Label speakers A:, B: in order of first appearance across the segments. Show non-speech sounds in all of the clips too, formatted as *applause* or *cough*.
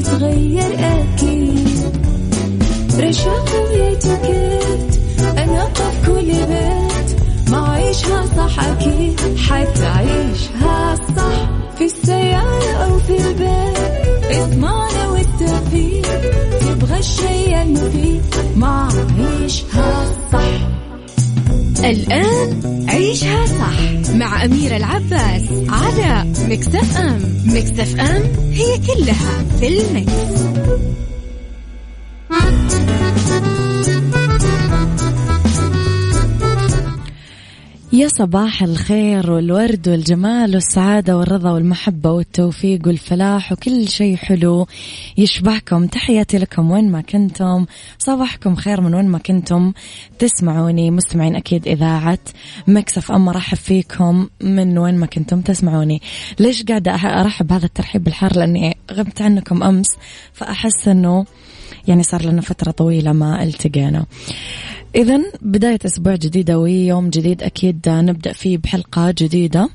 A: تتغير أكيد. رشاق ويتوكيت أنا قف كل بيت. ما عيشها صح أكيد. حتعيشها صح. في السيارة أو في البيت. إضمعنا والتوفيق تبغى الشيء المفيد. ما عيشها صح.
B: الآن عيشها صح. مع أميرة العباس على مكتف أم. مكتف أم. هي كلها في المكس.
C: يا صباح الخير والورد والجمال والسعادة والرضا والمحبة والتوفيق والفلاح وكل شيء حلو يشبهكم. تحياتي لكم وين ما كنتم. صباحكم خير من وين ما كنتم. تسمعوني مستمعين أكيد إذاعة مكسف أما رحب فيكم من وين ما كنتم. تسمعوني. ليش قاعدة أرحب هذا الترحيب بالحر؟ لأني غبت عنكم أمس فأحس أنه يعني صار لنا فترة طويلة ما التقينا. إذا بداية أسبوع جديدة ويوم جديد أكيد نبدأ فيه بحلقة جديدة.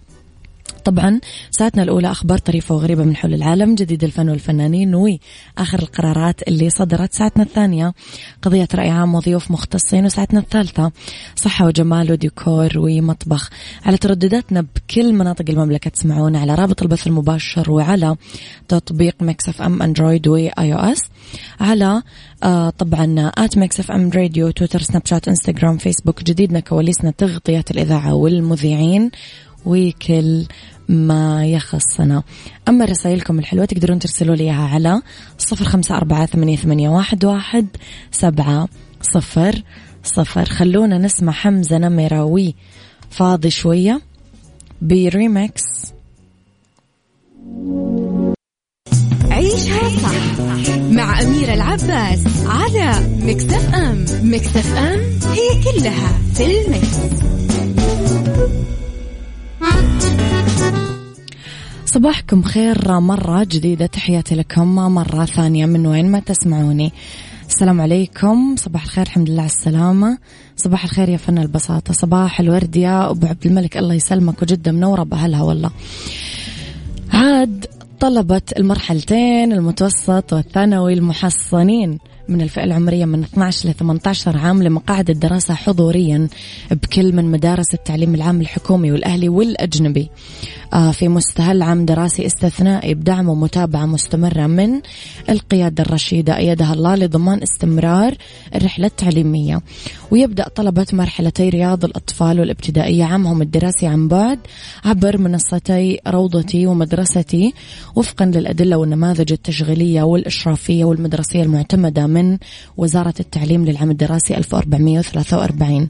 C: طبعا ساعتنا الأولى أخبار طريفة وغريبة من حول العالم جديد الفن والفنانين وآخر القرارات اللي صدرت ساعتنا الثانية. قضية رأي عام وضيوف مختصين وساعتنا الثالثة صحة وجمال وديكور ومطبخ. على تردداتنا بكل مناطق المملكة تسمعونا على رابط البث المباشر وعلى تطبيق Mix FM Android و iOS. على آه طبعا at Mix FM Radio تويتر سناب شات إنستغرام فيسبوك. جديدنا كواليسنا تغطيات الإذاعة والمذيعين. وكل ما يخصنا. أما رسائلكم الحلوة تقدرون ترسلوا لي إياها على صفر خمسة أربعة ثمانية, واحد سبعة صفر صفر. خلونا نسمع حمزة نمراوي فاضي شوية بريمكس
B: عيشها صح مع أميرة العباس على Mix FM. Mix FM هي كلها في ال mix.
C: صباحكم خير مرة جديدة. تحياتي لكم. مرة ثانية من وين ما تسمعوني. السلام عليكم. صباح الخير الحمد لله على السلامة. صباح الخير يا فن البساطة. صباح الورد يا أبو عبد الملك. الله يسلمك وجدة منورة بأهلها والله. عاد طلبة المرحلتين المتوسط والثانوي المحصنين. من الفئة العمرية من 12 ل 18 عام لمقاعد الدراسة حضوريا بكل من مدارس التعليم العام الحكومي والأهلي والأجنبي. آه، في مستهل عام دراسي استثنائي بدعم ومتابعة مستمرة من القيادة الرشيدة أيدها الله لضمان استمرار الرحلة التعليمية. ويبدأ طلبة مرحلتي رياض الأطفال والابتدائية عامهم الدراسي عن بعد عبر منصتي روضتي ومدرستي وفقا للأدلة والنماذج التشغيلية والإشرافية والمدرسية المعتمدة من وزارة التعليم للعام الدراسي 1443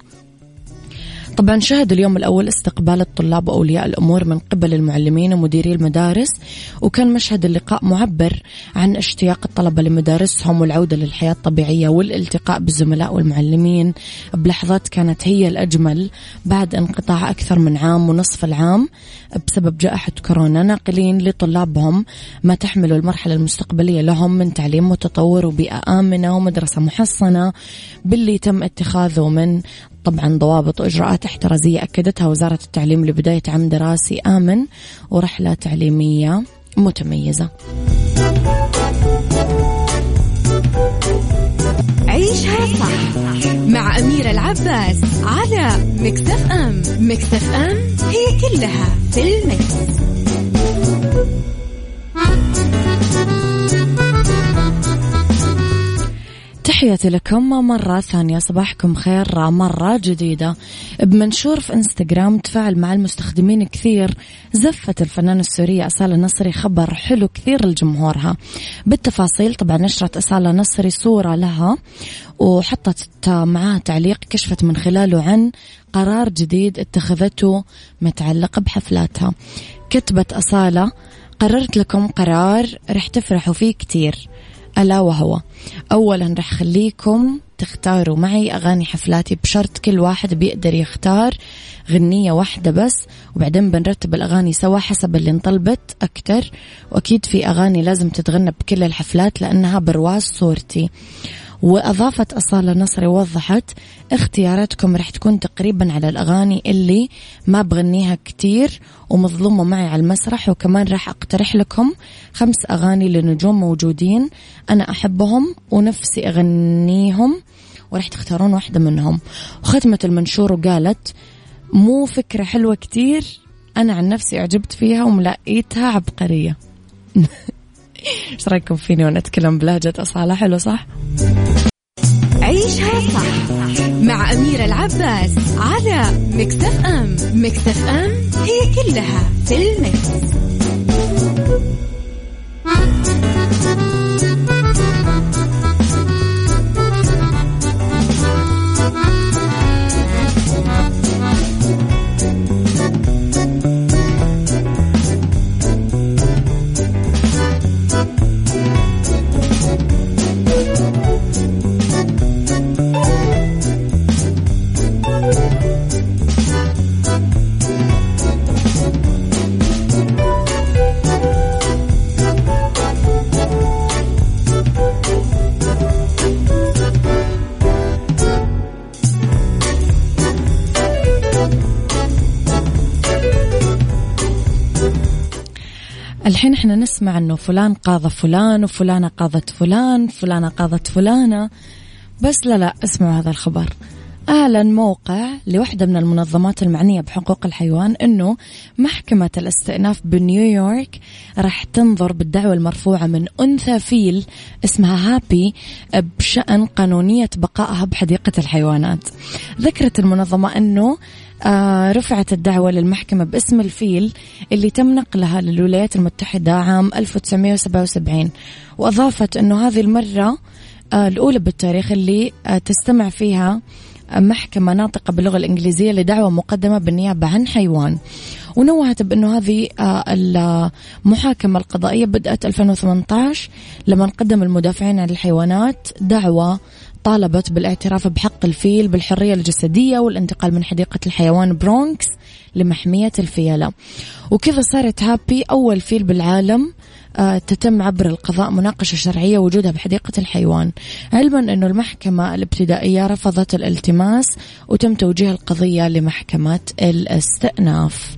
C: طبعا شهد اليوم الأول استقبال الطلاب وأولياء الأمور من قبل المعلمين ومديري المدارس وكان مشهد اللقاء معبر عن اشتياق الطلبة لمدارسهم والعودة للحياة الطبيعية والالتقاء بالزملاء والمعلمين. بلحظات كانت هي الأجمل بعد انقطاع أكثر من عام ونصف العام بسبب جائحة كورونا. ناقلين لطلابهم ما تحمله المرحلة المستقبلية لهم من تعليم متطور وبيئة آمنة ومدرسة محصنة باللي تم اتخاذه من طبعا ضوابط وإجراءات احترازية أكدتها وزارة التعليم لبداية عام دراسي آمن ورحلة تعليمية متميزة
B: عيشها صح مع أميرة العباس على مكتف أم مكتف أم هي كلها في المكس.
C: تحياتي لكم مرة ثانية صباحكم خير مرة جديدة. بمنشور في إنستغرام تفاعل مع المستخدمين كثير. زفت الفنانة السورية أصالة نصري خبر حلو كثير لجمهورها. بالتفاصيل طبعا نشرت أصالة نصري صورة لها وحطت معاه تعليق كشفت من خلاله عن قرار جديد اتخذته متعلق بحفلاتها. كتبت أصالة قررت لكم قرار رح تفرحوا فيه كتير ألا وهو. أولا رح خليكم تختاروا معي أغاني حفلاتي بشرط كل واحد بيقدر يختار غنية واحدة بس وبعدين بنرتب الأغاني سوا حسب اللي انطلبت أكتر. وأكيد في أغاني لازم تتغنى بكل الحفلات لأنها برواز صورتي. وأضافت أصالة نصري ووضحت اختياراتكم رح تكون تقريبا على الأغاني اللي ما بغنيها كتير ومظلومة معي على المسرح وكمان راح أقترح لكم خمس أغاني لنجوم موجودين أنا أحبهم ونفسي أغنيهم ورح تختارون واحدة منهم. وختمت المنشور وقالت مو فكرة حلوة كتير أنا عن نفسي أعجبت فيها وملاقيتها عبقرية. *laughs* إيش رأيكم فيني وأنا اتكلم بلهجة أصالة حلو صح؟
B: عيشها صح مع أميرة العباس على مكتف أم مكتف أم هي كلها في المكس.
C: الحين إحنا نسمع إنه فلان قاضى فلان وفلانة قاضت فلان فلانة قاضت فلانة. بس لا لا اسمعوا هذا الخبر. أعلن موقع لوحدة من المنظمات المعنية بحقوق الحيوان أنه محكمة الاستئناف بنيويورك راح تنظر بالدعوة المرفوعة من أنثى فيل اسمها هابي بشأن قانونية بقائها بحديقة الحيوانات. ذكرت المنظمة أنه رفعت الدعوة للمحكمة باسم الفيل اللي تم نقلها للولايات المتحدة عام 1977 وأضافت أنه هذه المرة آه الأولى بالتاريخ اللي آه تستمع فيها محكمة ناطقة باللغة الإنجليزية لدعوة مقدمة بالنيابة عن حيوان. ونوهت بأنه هذه آه، المحاكمة القضائية بدأت 2018 لما قدم المدافعين عن الحيوانات دعوة طالبت بالاعتراف بحق الفيل بالحرية الجسدية والانتقال من حديقة الحيوان برونكس لمحمية الفيلة. وكذا صارت هابي أول فيل بالعالم آه، تتم عبر القضاء مناقشة شرعية وجودها بحديقة الحيوان. علما أنه المحكمة الابتدائية رفضت الالتماس وتم توجيه القضية لمحكمة الاستئناف.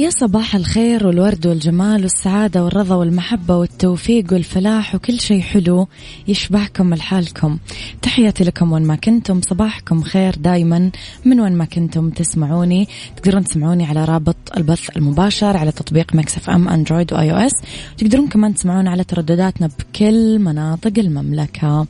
C: يا صباح الخير والورد والجمال والسعادة والرضا والمحبة والتوفيق والفلاح وكل شيء حلو يشبهكم لحالكم تحياتي لكم وين ما كنتم صباحكم خير دايما من وين ما كنتم تسمعوني. تقدرون تسمعوني على رابط البث المباشر على تطبيق Mix FM Android و iOS تقدرون كمان تسمعونا على تردداتنا بكل مناطق المملكة.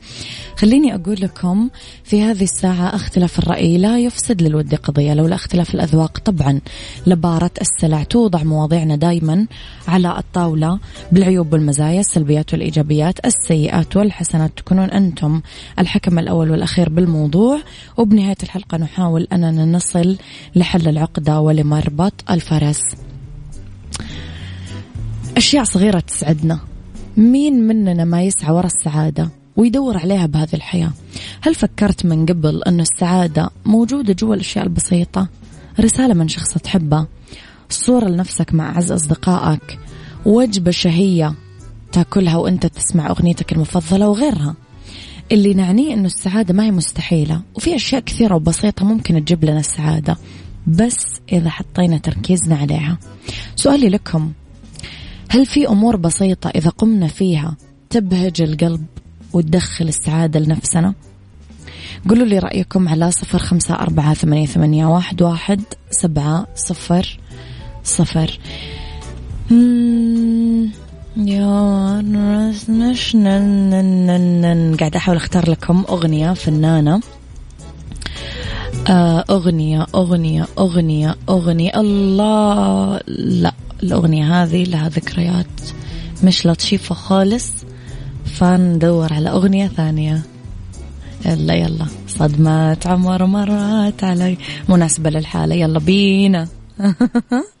C: خليني أقول لكم في هذه الساعة اختلاف الرأي لا يفسد للود قضية لولا اختلاف الأذواق طبعا لبارت السلع توضع مواضيعنا دايما على الطاولة بالعيوب والمزايا السلبيات والإيجابيات السيئات والحسنات. تكونون أنتم الحكم الأول والأخير بالموضوع. وبنهاية الحلقة نحاول أننا نصل لحل العقدة ولمربط الفرس. أشياء صغيرة تسعدنا. مين مننا ما يسعى وراء السعادة ويدور عليها بهذه الحياة؟ هل فكرت من قبل أن السعادة موجودة جوا الأشياء البسيطة؟ رسالة من شخص تحبه. صورة لنفسك مع أعز أصدقائك. وجبة شهية تاكلها وأنت تسمع أغنيتك المفضلة وغيرها. اللي نعنيه أنه السعادة ما هي مستحيلة وفي أشياء كثيرة وبسيطة ممكن تجيب لنا السعادة بس إذا حطينا تركيزنا عليها. سؤالي لكم هل في أمور بسيطة إذا قمنا فيها تبهج القلب وتدخل السعادة لنفسنا؟ قولوا لي رأيكم على صفر خمسة أربعة ثمانية, ثمانية واحد, واحد سبعة صفر صفر قاعدة أحاول أختار لكم أغنية فنانة. آه، أغنية أغنية أغنية أغنية. الله لا الأغنية هذه لها ذكريات مش لطيفة خالص. فندور على أغنية ثانية. يلا يلا. صدمات عمر مرات علي. مناسبة للحالة. يلا بينا. *laughs*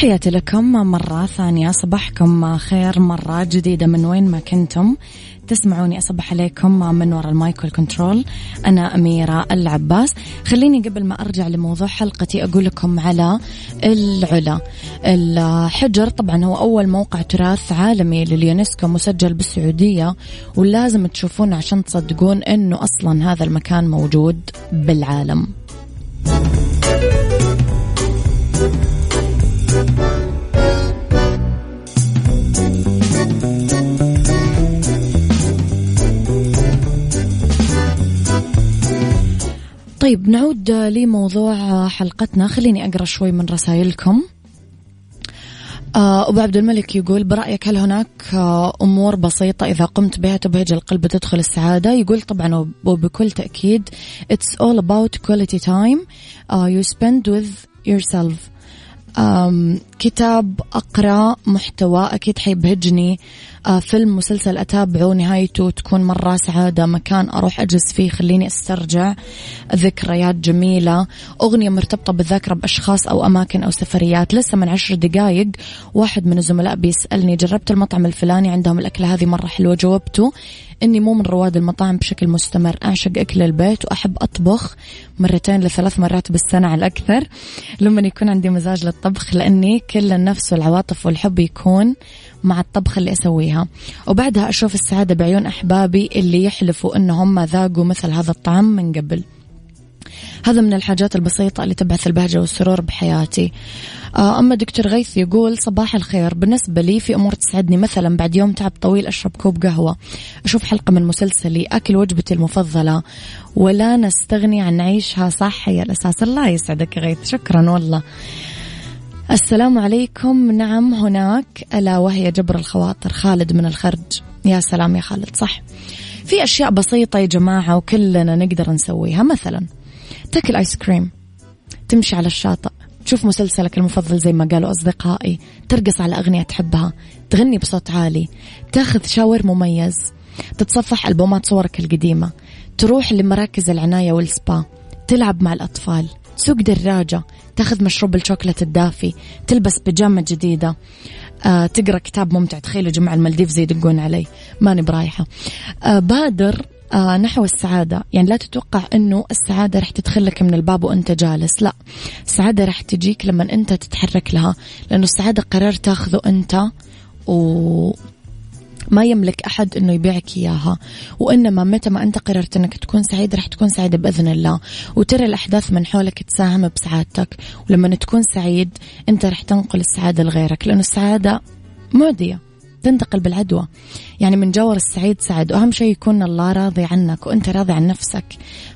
C: تحياتي لكم مرة ثانية. صباحكم خير. مرة جديدة من وين ما كنتم. تسمعوني أصبح عليكم من وراء ال mic وال control. أنا أميرة العباس. خليني قبل ما أرجع لموضوع حلقتي أقول لكم على العلا. الحجر طبعا هو أول موقع تراث عالمي لليونسكو مسجل بالسعودية ولازم تشوفونه عشان تصدقون أنه أصلا هذا المكان موجود بالعالم. طيب نعود لموضوع حلقتنا. خليني أقرأ شوي من رسائلكم. آه، أبو عبد الملك يقول برأيك هل هناك آه، أمور بسيطة إذا قمت بها تبهج القلب تدخل السعادة؟ يقول طبعا وبكل تأكيد It's all about quality time uh, you spend with yourself. كتاب أقرأ محتوى أكيد حيبهجني. آه، فيلم مسلسل أتابعه نهايته تكون مرة سعادة مكان أروح أجلس فيه خليني أسترجع ذكريات جميلة. أغنية مرتبطة بالذاكرة بأشخاص أو أماكن أو سفريات. لسه من عشر دقايق. واحد من الزملاء بيسألني جربت المطعم الفلاني؟ عندهم الأكلة هذه مرة حلوة جاوبته إني مو من رواد المطاعم بشكل مستمر. أعشق أكل البيت وأحب أطبخ مرتين لثلاث مرات بالسنة على الأكثر. لما يكون عندي مزاج للطبخ لأني كل النفس والعواطف والحب يكون مع الطبخة اللي أسويها. وبعدها أشوف السعادة بعيون أحبابي اللي يحلفوا أنهم ذاقوا مثل هذا الطعم من قبل. هذا من الحاجات البسيطة اللي تبعث البهجة والسرور بحياتي. آه، أما دكتور غيث يقول صباح الخير. بالنسبة لي في أمور تسعدني. مثلا بعد يوم تعب طويل أشرب كوب قهوة. أشوف حلقة من مسلسلي. أكل وجبتي المفضلة. ولا نستغني عن نعيشها صح هي الأساس. الله يسعدك يا غيث. شكرا والله. السلام عليكم. نعم هناك ألا وهي جبر الخواطر. خالد من الخرج. يا سلام يا خالد صح. في أشياء بسيطة يا جماعة وكلنا نقدر نسويها. مثلا تاكل آيس كريم تمشي على الشاطئ. تشوف مسلسلك المفضل زي ما قالوا أصدقائي. ترقص على أغنية تحبها. تغني بصوت عالي. تاخذ شاور مميز. تتصفح ألبومات صورك القديمة. تروح لمراكز العناية والسبا. تلعب مع الأطفال. تسوق دراجة. تاخذ مشروب الشوكولاتة الدافي تلبس بيجامة جديدة آه، تقرأ كتاب ممتع. تخيلوا جماعة المالديف زي يدقون علي. ماني برايحة. آه، بادر آه نحو السعادة. يعني لا تتوقع أنه السعادة رح تدخلك من الباب وأنت جالس. لا السعادة رح تجيك لما أنت تتحرك لها لأنه السعادة قرار تاخذه أنت و ما يملك أحد أنه يبيعك إياها. وإنما متى ما أنت قررت أنك تكون سعيد رح تكون سعيد بإذن الله. وترى الأحداث من حولك تساهم بسعادتك. ولما تكون سعيد أنت رح تنقل السعادة لغيرك. لأنه السعادة معدية تنتقل بالعدوى. يعني من جور السعيد سعد. وأهم شيء يكون الله راضي عنك وأنت راضي عن نفسك.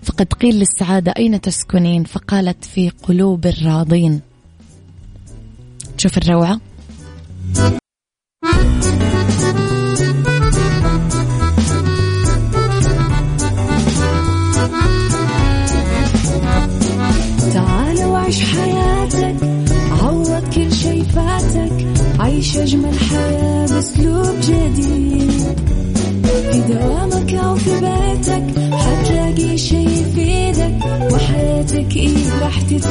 C: فقد قيل للسعادة أين تسكنين؟ فقالت في قلوب الراضين. تشوف الروعة.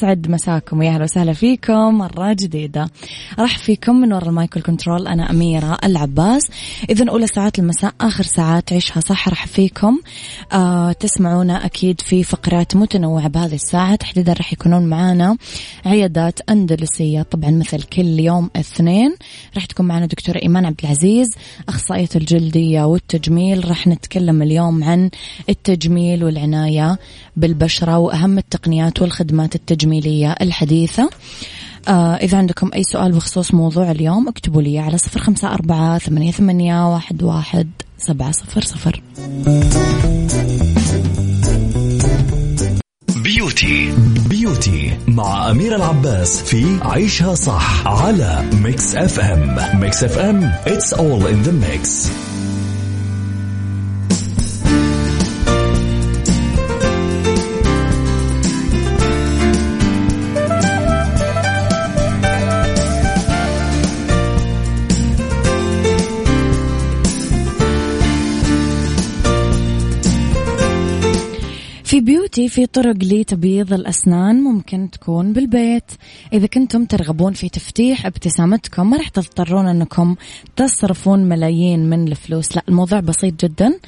C: يسعد مساكم ويا أهلا وسهلا فيكم مرة جديدة. راح فيكم من وراء المايكل كنترول أنا أميرة العباس. إذا أولى ساعات المساء آخر ساعات عيشها صح راح فيكم. آه تسمعونا أكيد في فقرات متنوعة بهذه الساعة. تحديدا راح يكونون معانا عيادات أندلسية طبعا مثل كل يوم اثنين. راح تكون معنا دكتورة إيمان عبد العزيز أخصائية الجلدية والتجميل. راح نتكلم اليوم عن التجميل والعناية بالبشرة وأهم التقنيات والخدمات التجميلية الحديثة. آه إذا عندكم أي سؤال بخصوص موضوع اليوم اكتبوا لي على صفر خمسة أربعة ثمانية, ثمانية واحد, واحد سبعة صفر صفر.
D: beauty beauty مع أميرة العباس في عيشها صح على Mix FM Mix FM it's all in the mix.
C: بيوتي في طرق لتبييض الأسنان ممكن تكون بالبيت. إذا كنتم ترغبون في تفتيح ابتسامتكم ما راح تضطرون أنكم تصرفون ملايين من الفلوس. لا الموضوع بسيط جدا.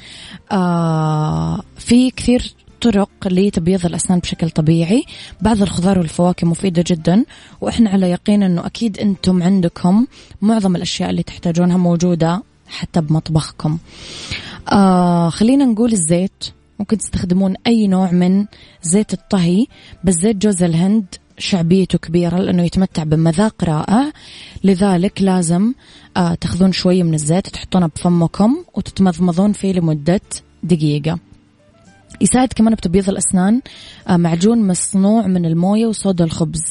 C: آه في كثير طرق لتبييض الأسنان بشكل طبيعي. بعض الخضار والفواكه مفيدة جدا وإحنا على يقين أنه أكيد أنتم عندكم معظم الأشياء اللي تحتاجونها موجودة حتى بمطبخكم. آه خلينا نقول الزيت. ممكن تستخدمون أي نوع من زيت الطهي بس زيت جوز الهند شعبيته كبيرة لأنه يتمتع بمذاق رائع. لذلك لازم آه تأخذون شوية من الزيت تحطونه بفمكم وتتمضمضون فيه لمدة دقيقة. يساعد كمان بتبييض الأسنان. آه معجون مصنوع من الموية وصودا الخبز.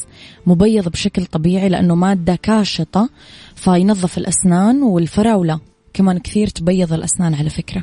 C: مبيض بشكل طبيعي لأنه مادة كاشطة فينظف الأسنان والفراولة. كمان كثير تبيض الأسنان على فكرة.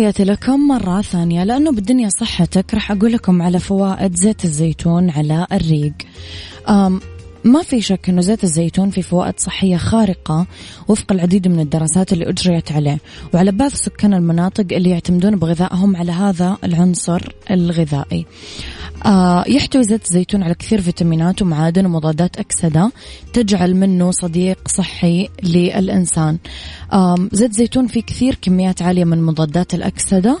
C: تحياتي لكم مرة ثانية. لأنه بالدنيا صحتك راح أقول لكم على فوائد زيت الزيتون على الريق. ما في شك أنه زيت الزيتون في فوائد صحية خارقة وفق العديد من الدراسات اللي أجريت عليه. وعلى بعض سكان المناطق اللي يعتمدون بغذائهم على هذا العنصر الغذائي. آه يحتوي زيت الزيتون على كثير فيتامينات ومعادن ومضادات أكسدة تجعل منه صديق صحي للإنسان. آه زيت الزيتون فيه كثير كميات عالية من مضادات الأكسدة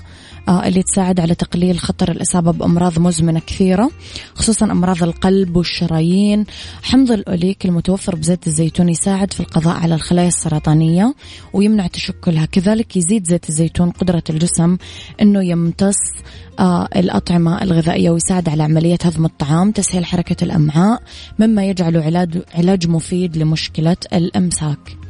C: اللي تساعد على تقليل خطر الإصابة بأمراض مزمنة كثيرة خصوصا أمراض القلب والشرايين. حمض الأوليك المتوفر بزيت الزيتون يساعد في القضاء على الخلايا السرطانية ويمنع تشكلها. كذلك يزيد زيت الزيتون قدرة الجسم أنه يمتص آه الأطعمة الغذائية ويساعد على عملية هضم الطعام تسهيل حركة الأمعاء مما يجعله علاج, علاج مفيد لمشكلة الإمساك.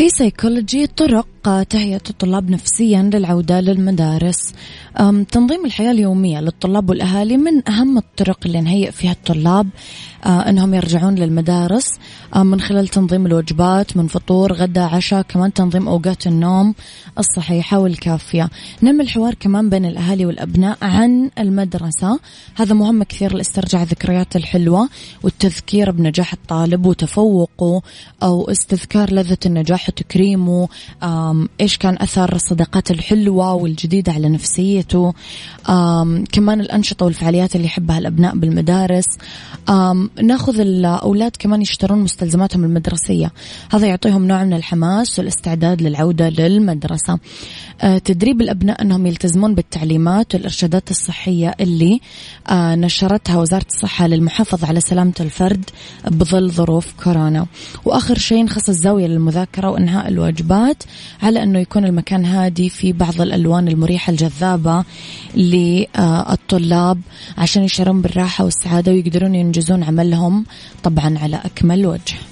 C: في سيكولوجي طرق ترافق تهيئة الطلاب نفسيا للعودة للمدارس. تنظيم الحياة اليومية للطلاب والأهالي من أهم الطرق اللي نهيئ فيها الطلاب آه، أنهم يرجعون للمدارس آه، من خلال تنظيم الوجبات من فطور غدا عشاء كمان تنظيم أوقات النوم الصحيحة والكافية. نعمل حوار كمان بين الأهالي والأبناء عن المدرسة. هذا مهم كثير لاسترجاع الذكريات الحلوة والتذكير بنجاح الطالب وتفوقه أو استذكار لذة النجاح وتكريمه إيش كان أثر الصداقات الحلوة والجديدة على نفسيته؟ كمان الأنشطة والفعاليات اللي يحبها الأبناء بالمدارس. ناخذ الأولاد كمان يشترون مستلزماتهم المدرسية. هذا يعطيهم نوع من الحماس والاستعداد للعودة للمدرسة. آه، تدريب الأبناء أنهم يلتزمون بالتعليمات والإرشادات الصحية اللي آه، نشرتها وزارة الصحة للمحافظة على سلامة الفرد بظل ظروف كورونا. وآخر شيء نخصص زاوية للمذاكرة وإنهاء الواجبات. على أنه يكون المكان هادي في بعض الألوان المريحة الجذابة للطلاب عشان يشعرون بالراحة والسعادة ويقدرون ينجزون عملهم طبعا على أكمل وجه.